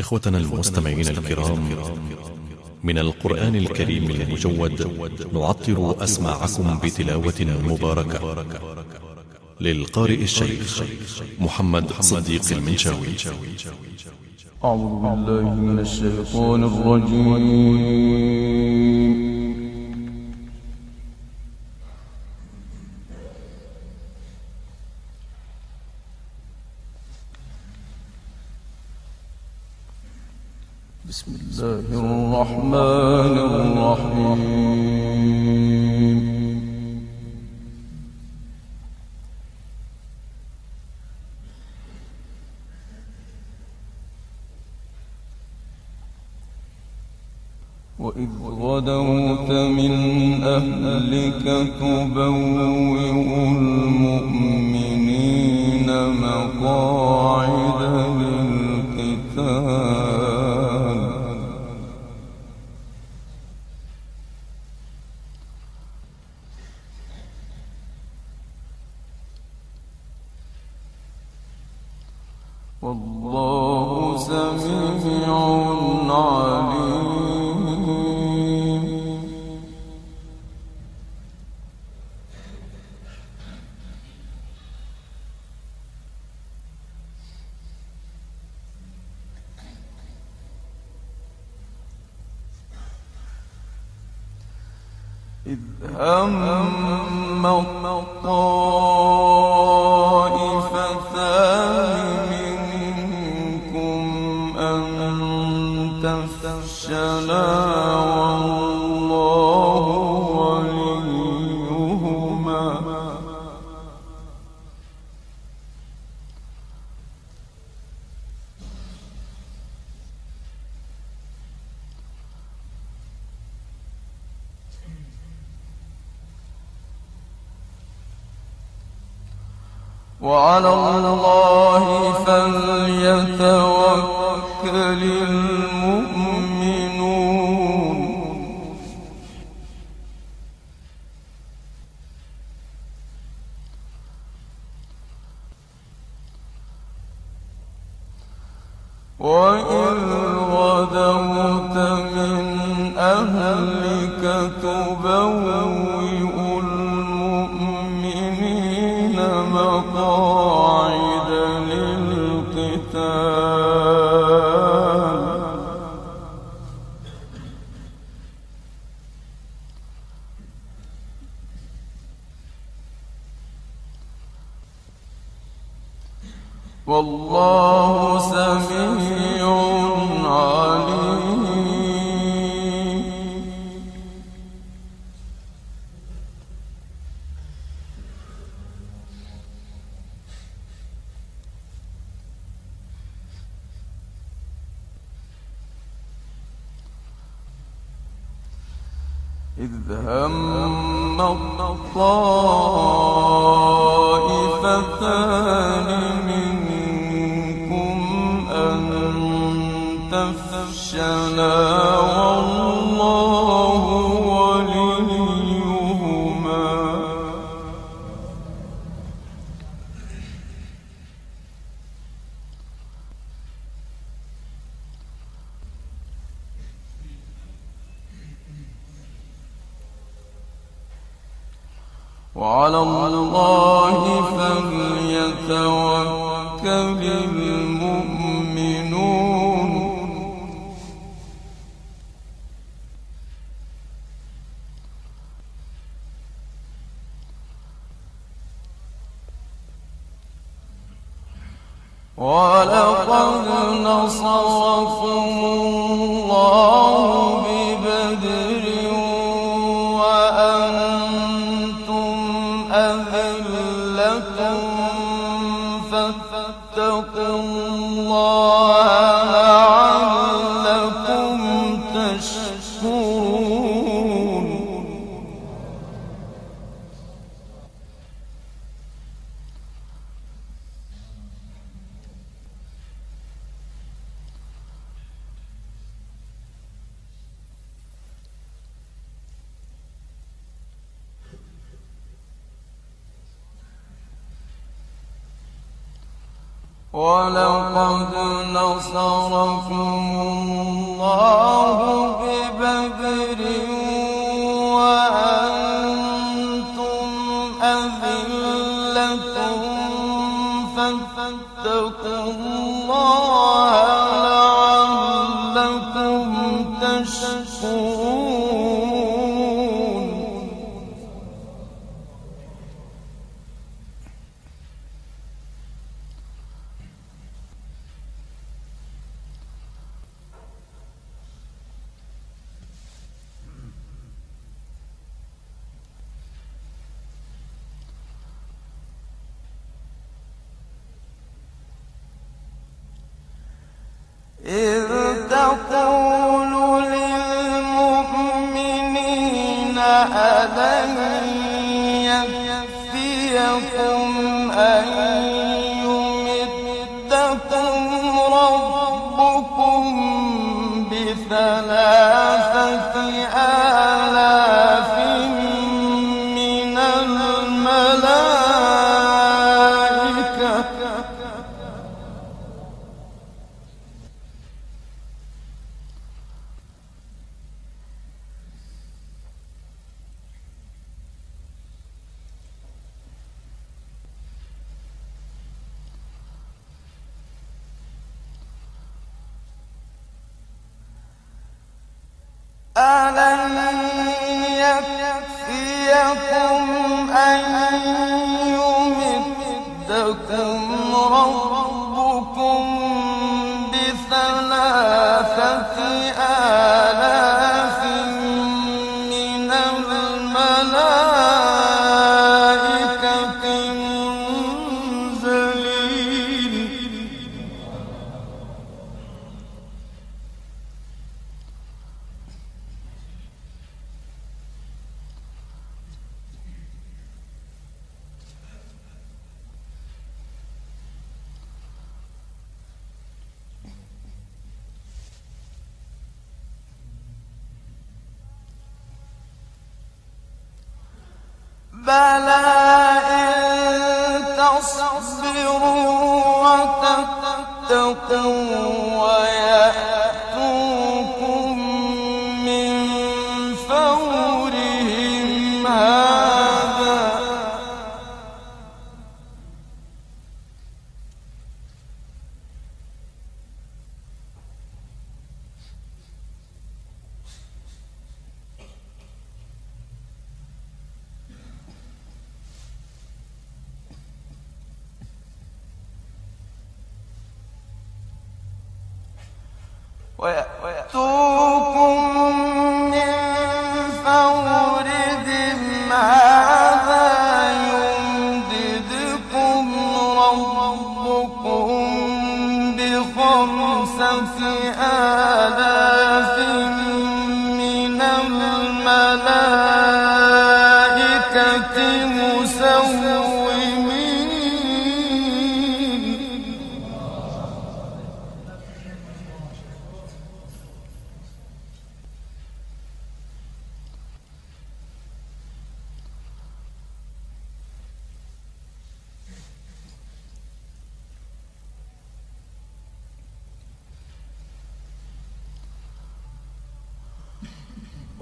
إخوتنا المستمعين الكرام من القرآن الكريم المجود نعطر أسماعكم بتلاوة مباركة للقارئ الشيخ محمد صديق المنشاوي. أعوذ بالله من الشيطان الرجيم. بسم الله الرحمن الرحيم. وإذ غدوت من أهلك تبوئ المؤمنين. إذ هم الطائفتان والله الله يمدكم ربكم بثلاثة وتتقوا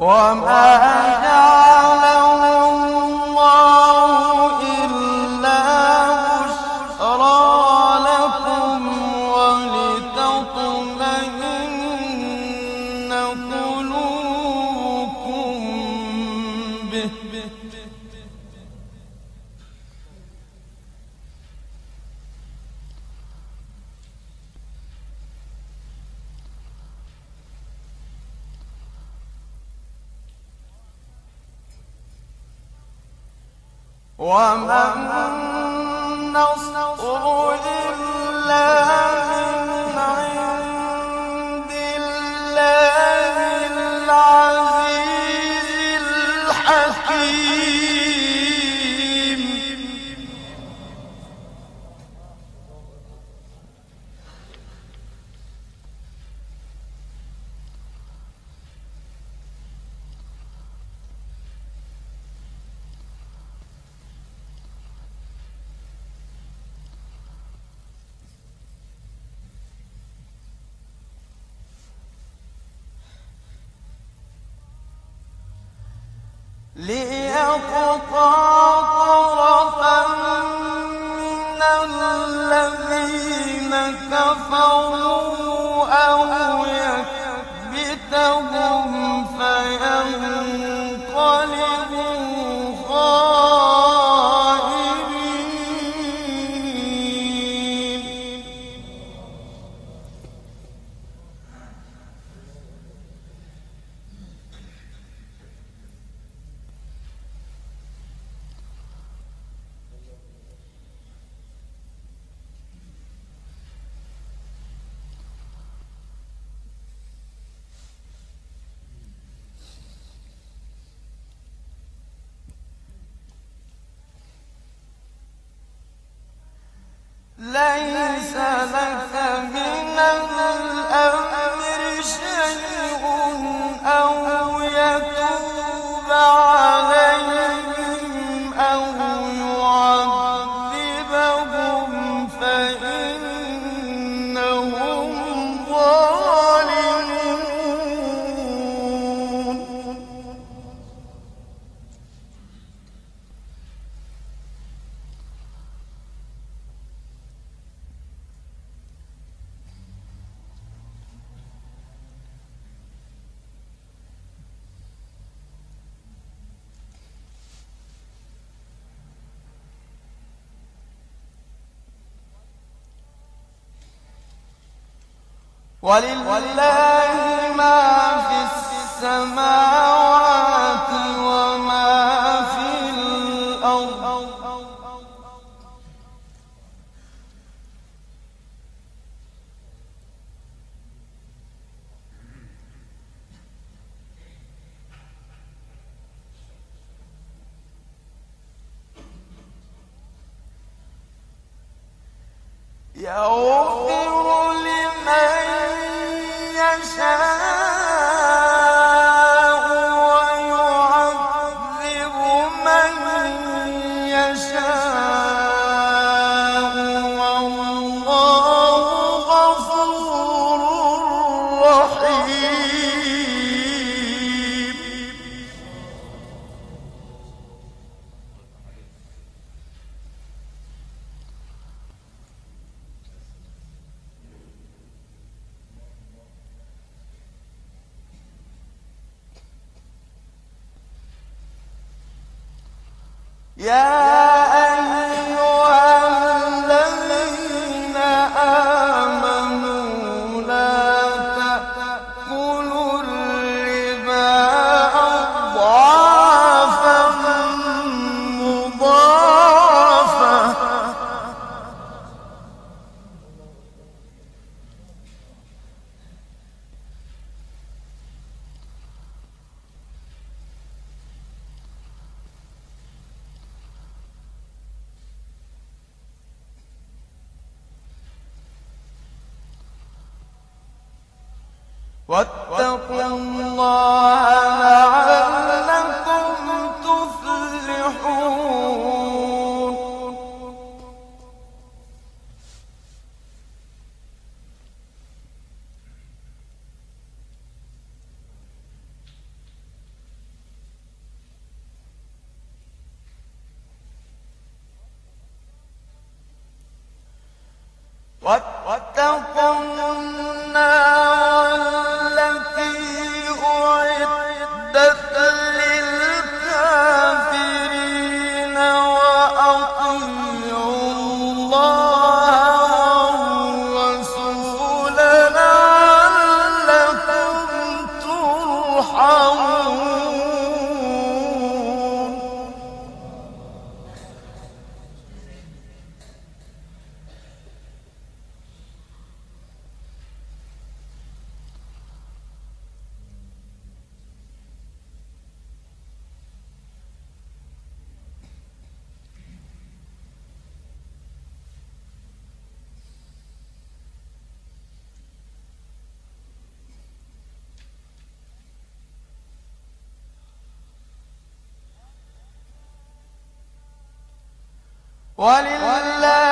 وما ولله ما في السماوات وما في الأرض. يوم واتقوا الله ولله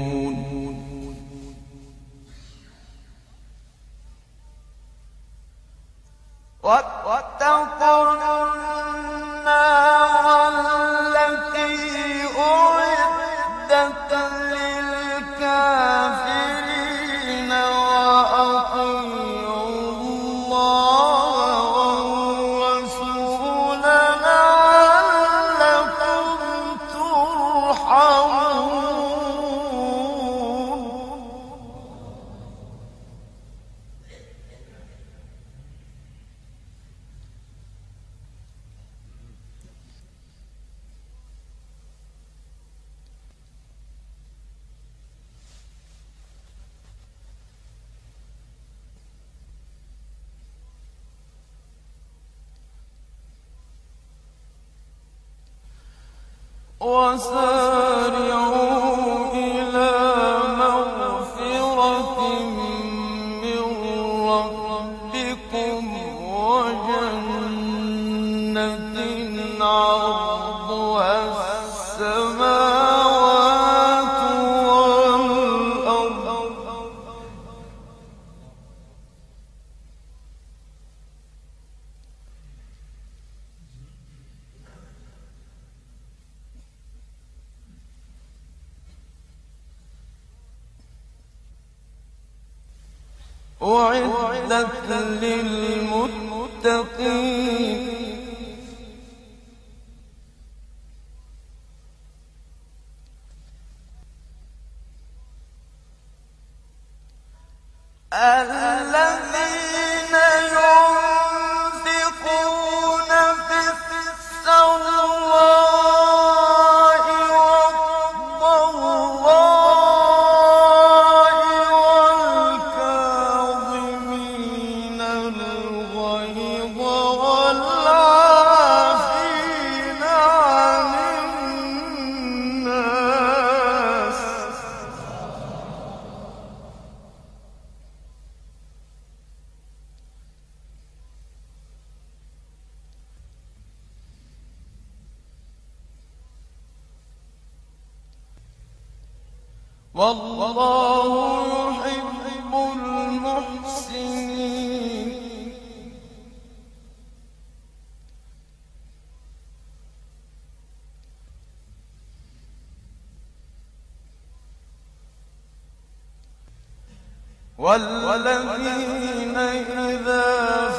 والذين إذا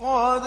قد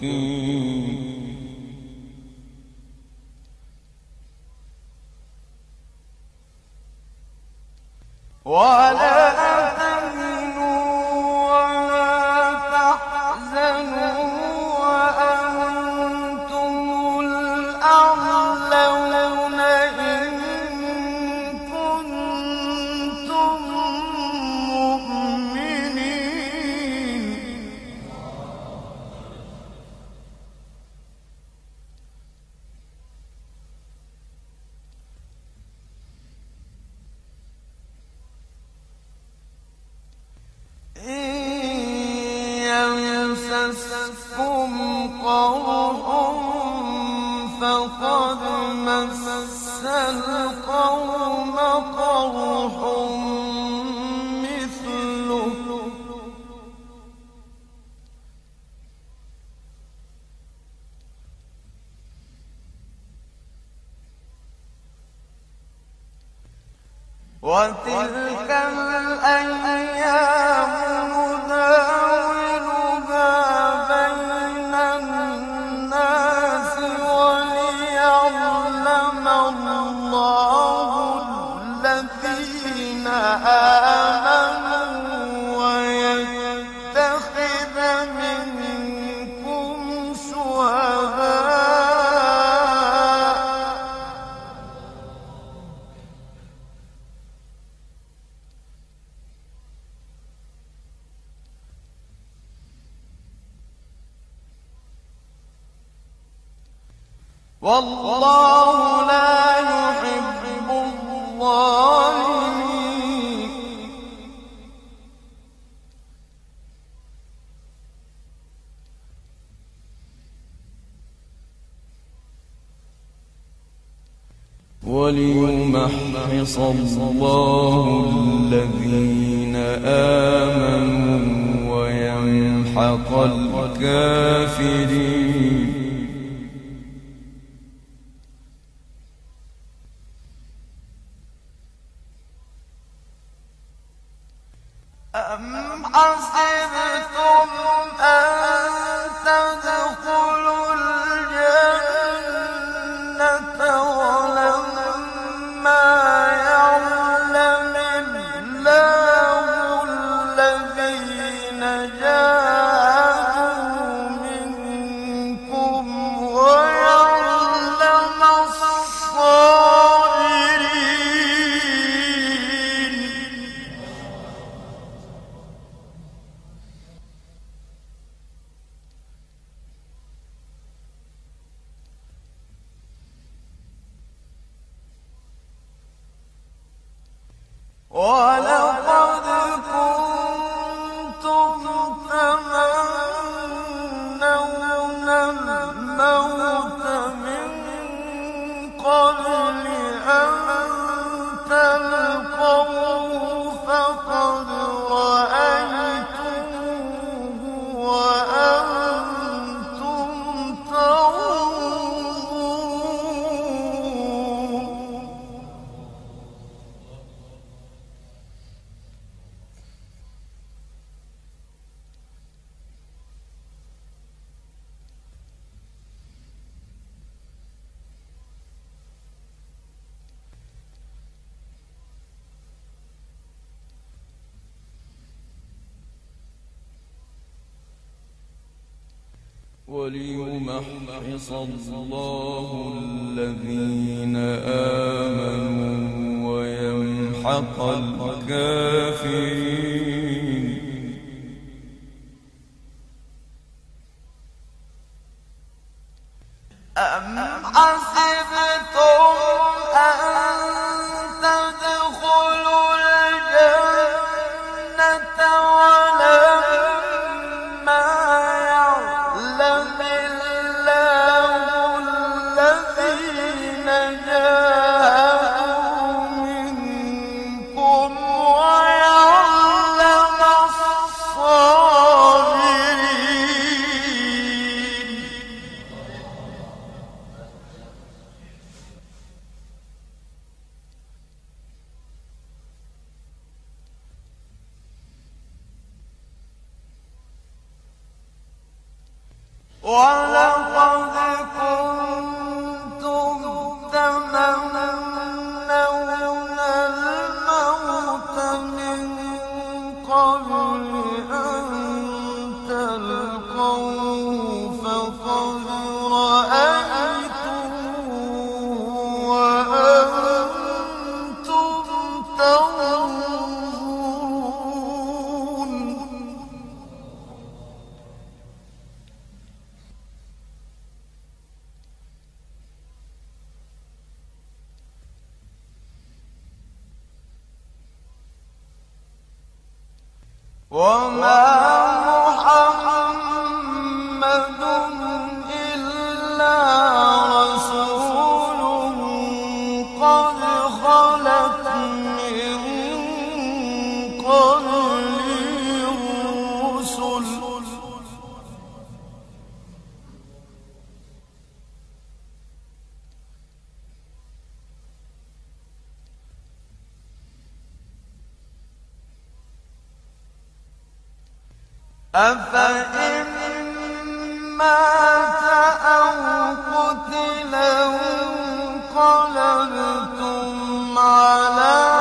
mm-hmm. ليحبط الله الذين آمنوا ويمحق الكافرين. ولو صلى اللَّهُ الَّذِي أفإن مات أو قتل انقلبتم على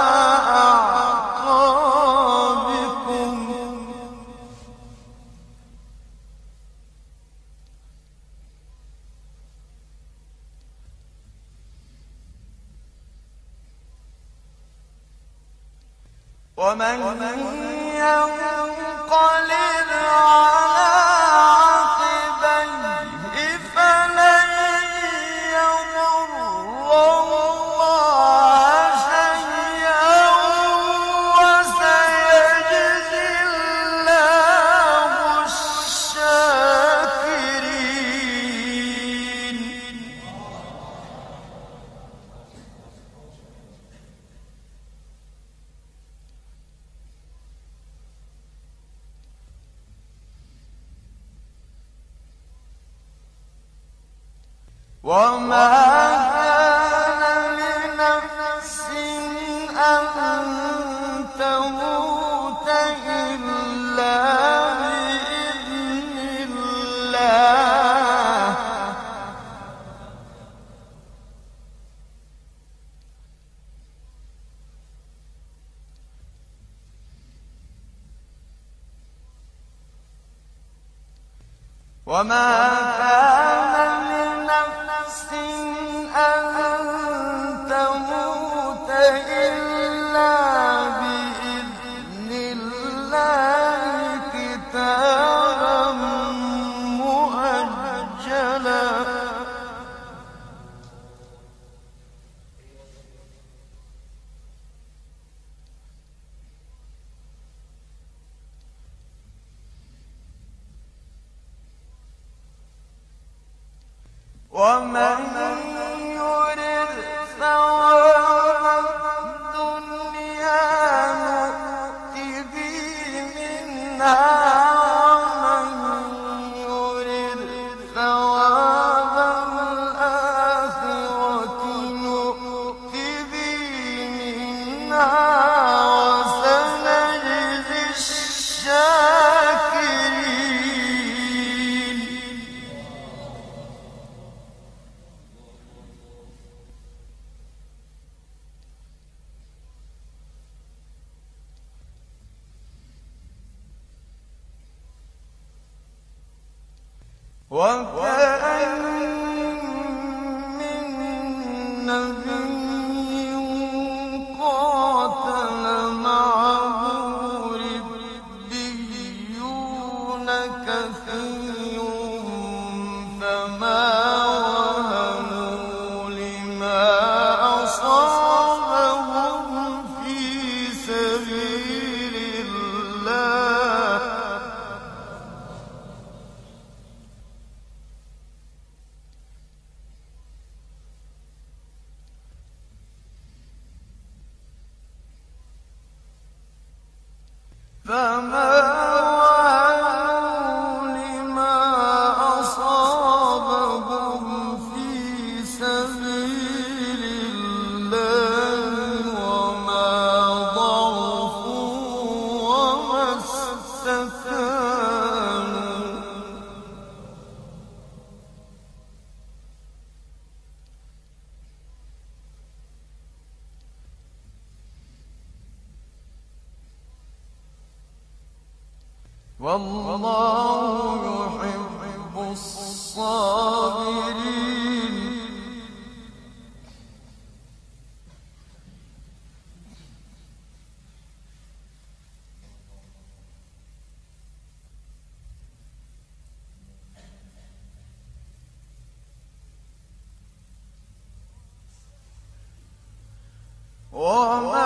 وكأن وما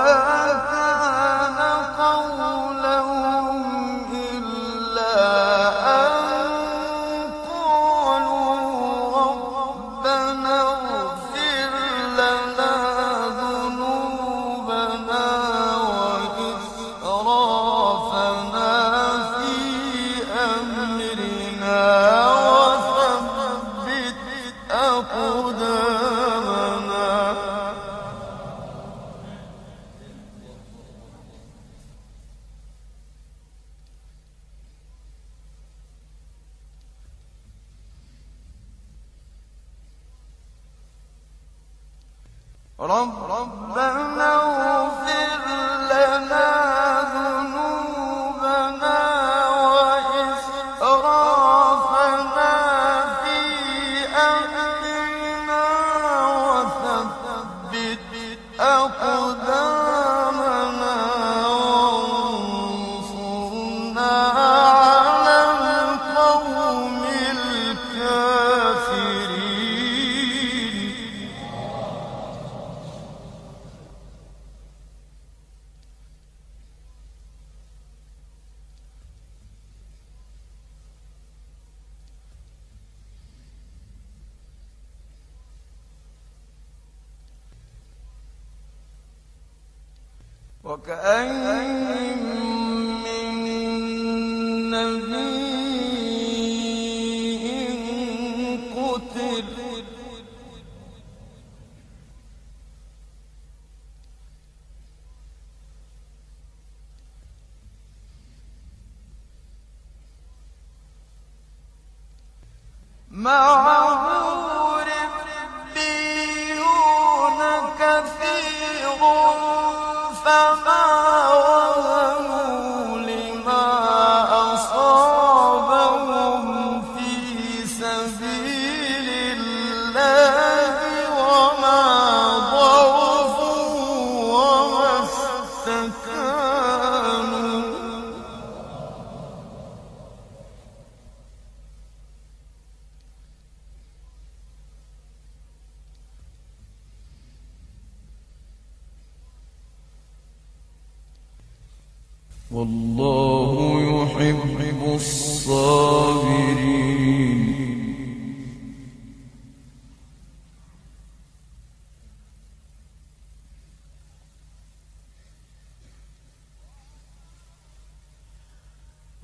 وكأين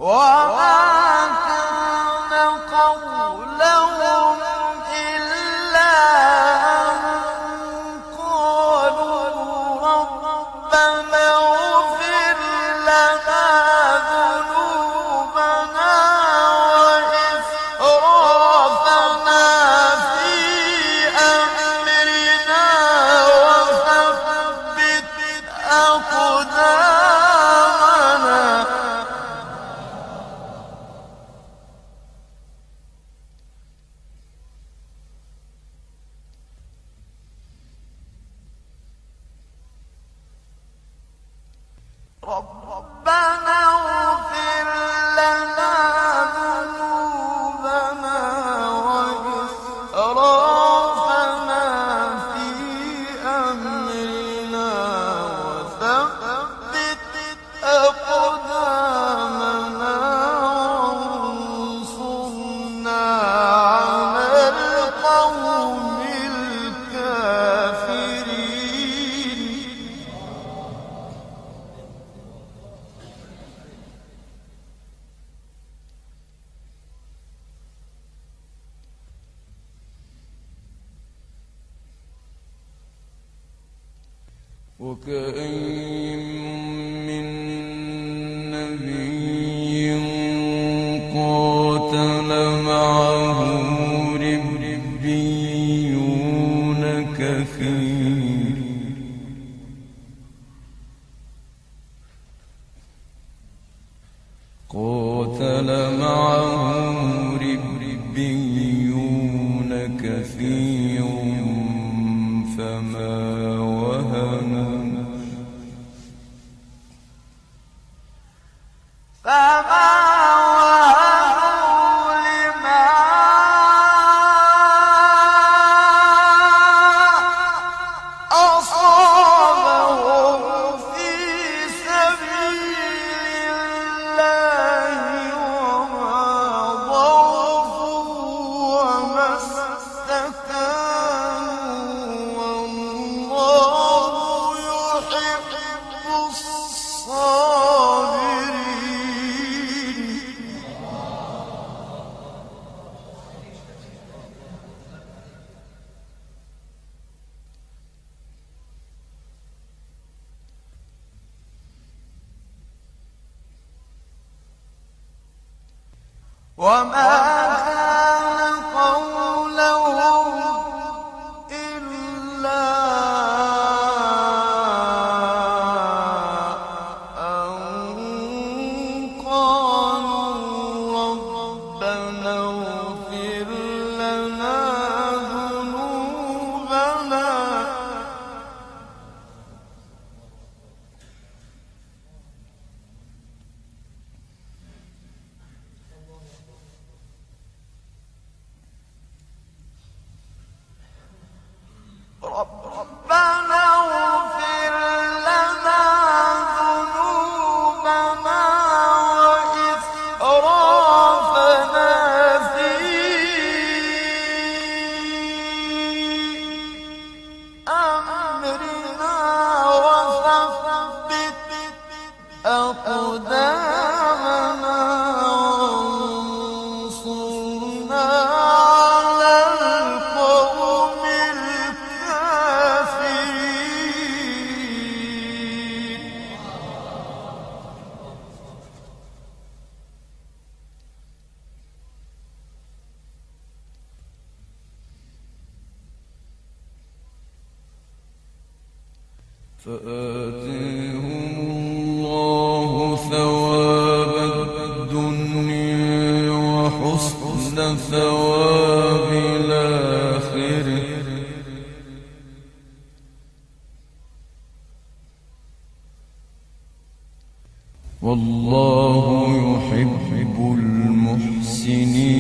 وما وكأين والله يحب المحسنين.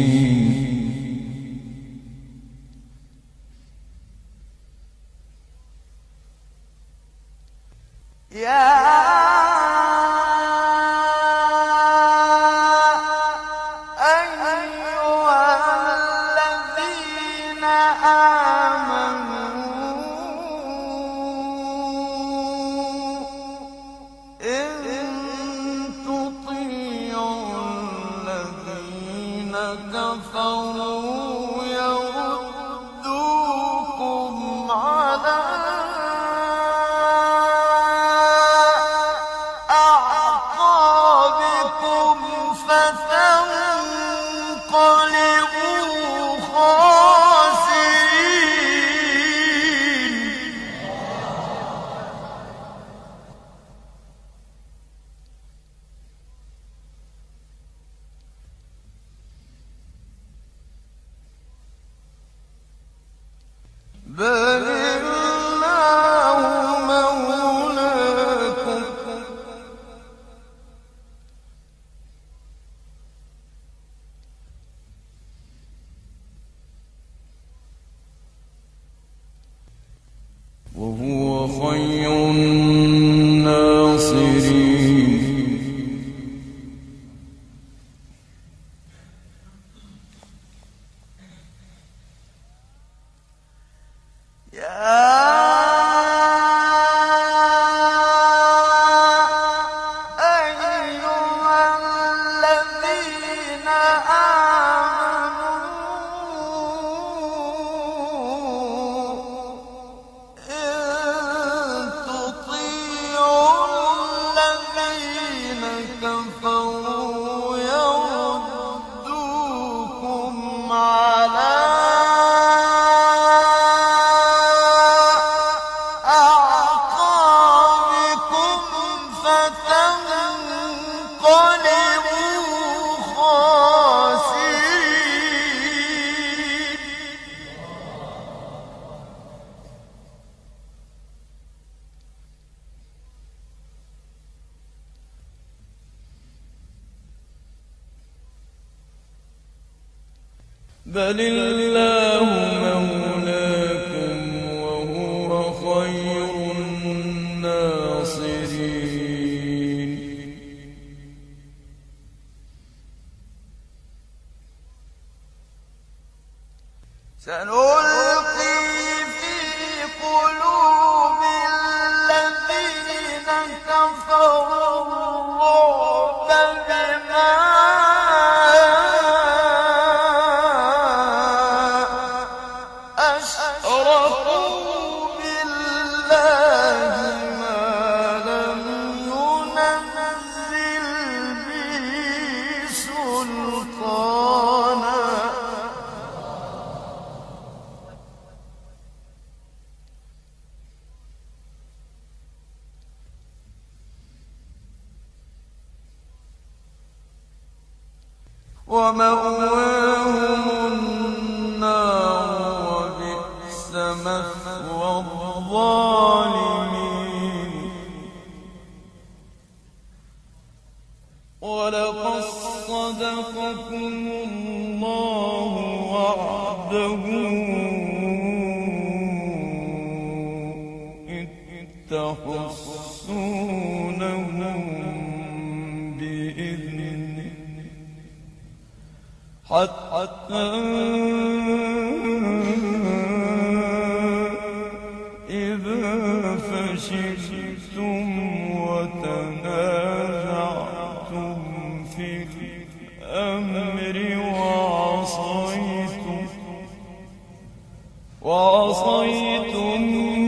وهو خير وعصيتم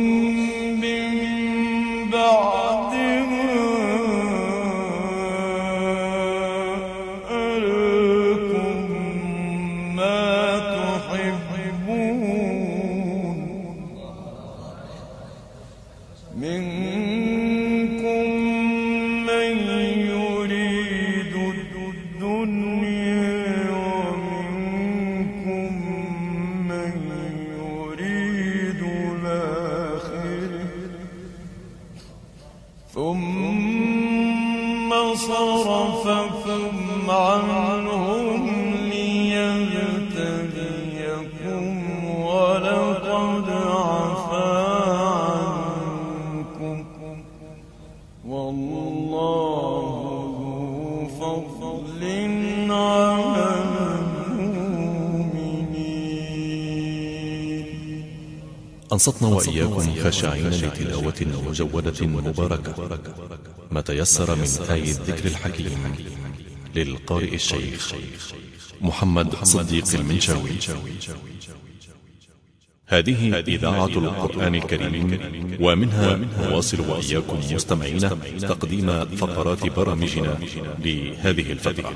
أنصتنا وإياكم خاشعين لتلاوة مجودة مباركة. ما تيسر من آي الذكر الحكيم للقارئ الشيخ محمد صديق المنشاوي. هذه إذاعة القرآن الكريم ومنها نواصل وإياكم مستمعين تقديم فقرات برامجنا لهذه الفترة.